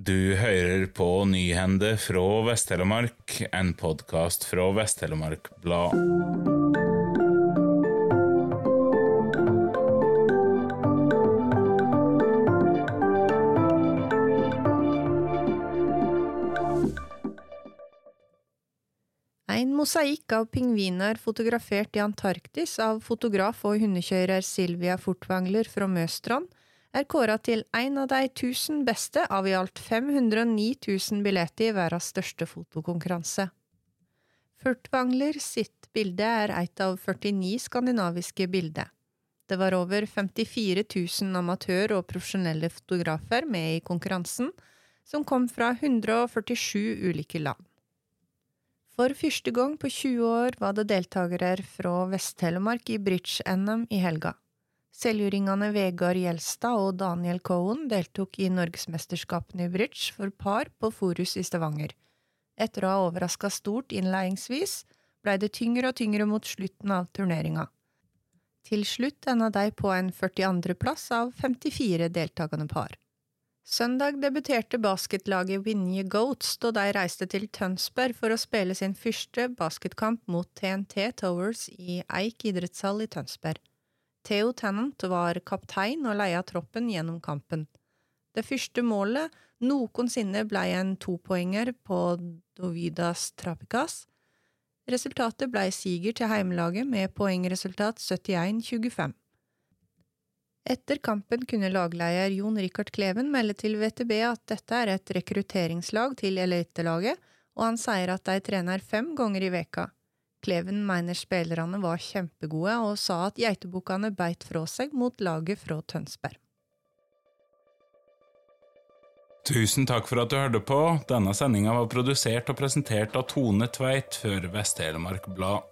Du hører på Nyhende fra Vest-Telemark, en podkast fra Vest-Telemark Blad. En mosaikk av pingviner fotografert i Antarktis av fotograf og hundekjører Silvia Fortvangler fra Møstrand er kåra til en av de tusen beste av i alt 509 000 billetter i verdens største fotokonkurranse. Furtvangler sitt bilde er et av 49 skandinaviske bilder. Det var over 54 000 amatør- og profesjonelle fotografer med i konkurransen, som kom fra 147 ulike land. For første gang på 20 år var det deltakere fra Vest-Telemark i bridge-NM i helga. Seljordingene Vegard Gjelstad og Daniel Cohen deltok i Norgesmesterskapene i bridge for par på Forus i Stavanger. Etter å ha overraska stort innledningsvis, blei det tyngre og tyngre mot slutten av turneringa. Til slutt enda de på en 42.-plass av 54 deltakende par. Søndag debuterte basketlaget Vinje Goats da de reiste til Tønsberg for å spille sin første basketkamp mot TNT Towers i Eik idrettshall i Tønsberg. Theo Tennant var kaptein og leia troppen gjennom kampen. Det første målet noensinne ble en topoenger på Dovidas Trapikas. Resultatet ble siger til heimelaget med poengresultat 71-25. Etter kampen kunne lagleder Jon Rikard Kleven melde til VTB at dette er et rekrutteringslag til elitelaget, og han sier at de trener fem ganger i veka. Kleven mener spillerne var kjempegode, og sa at geitebukkene beit fra seg mot laget fra Tønsberg. Tusen takk for at du hørte på. Denne sendinga var produsert og presentert av Tone Tveit for Vest-Telemark Blad.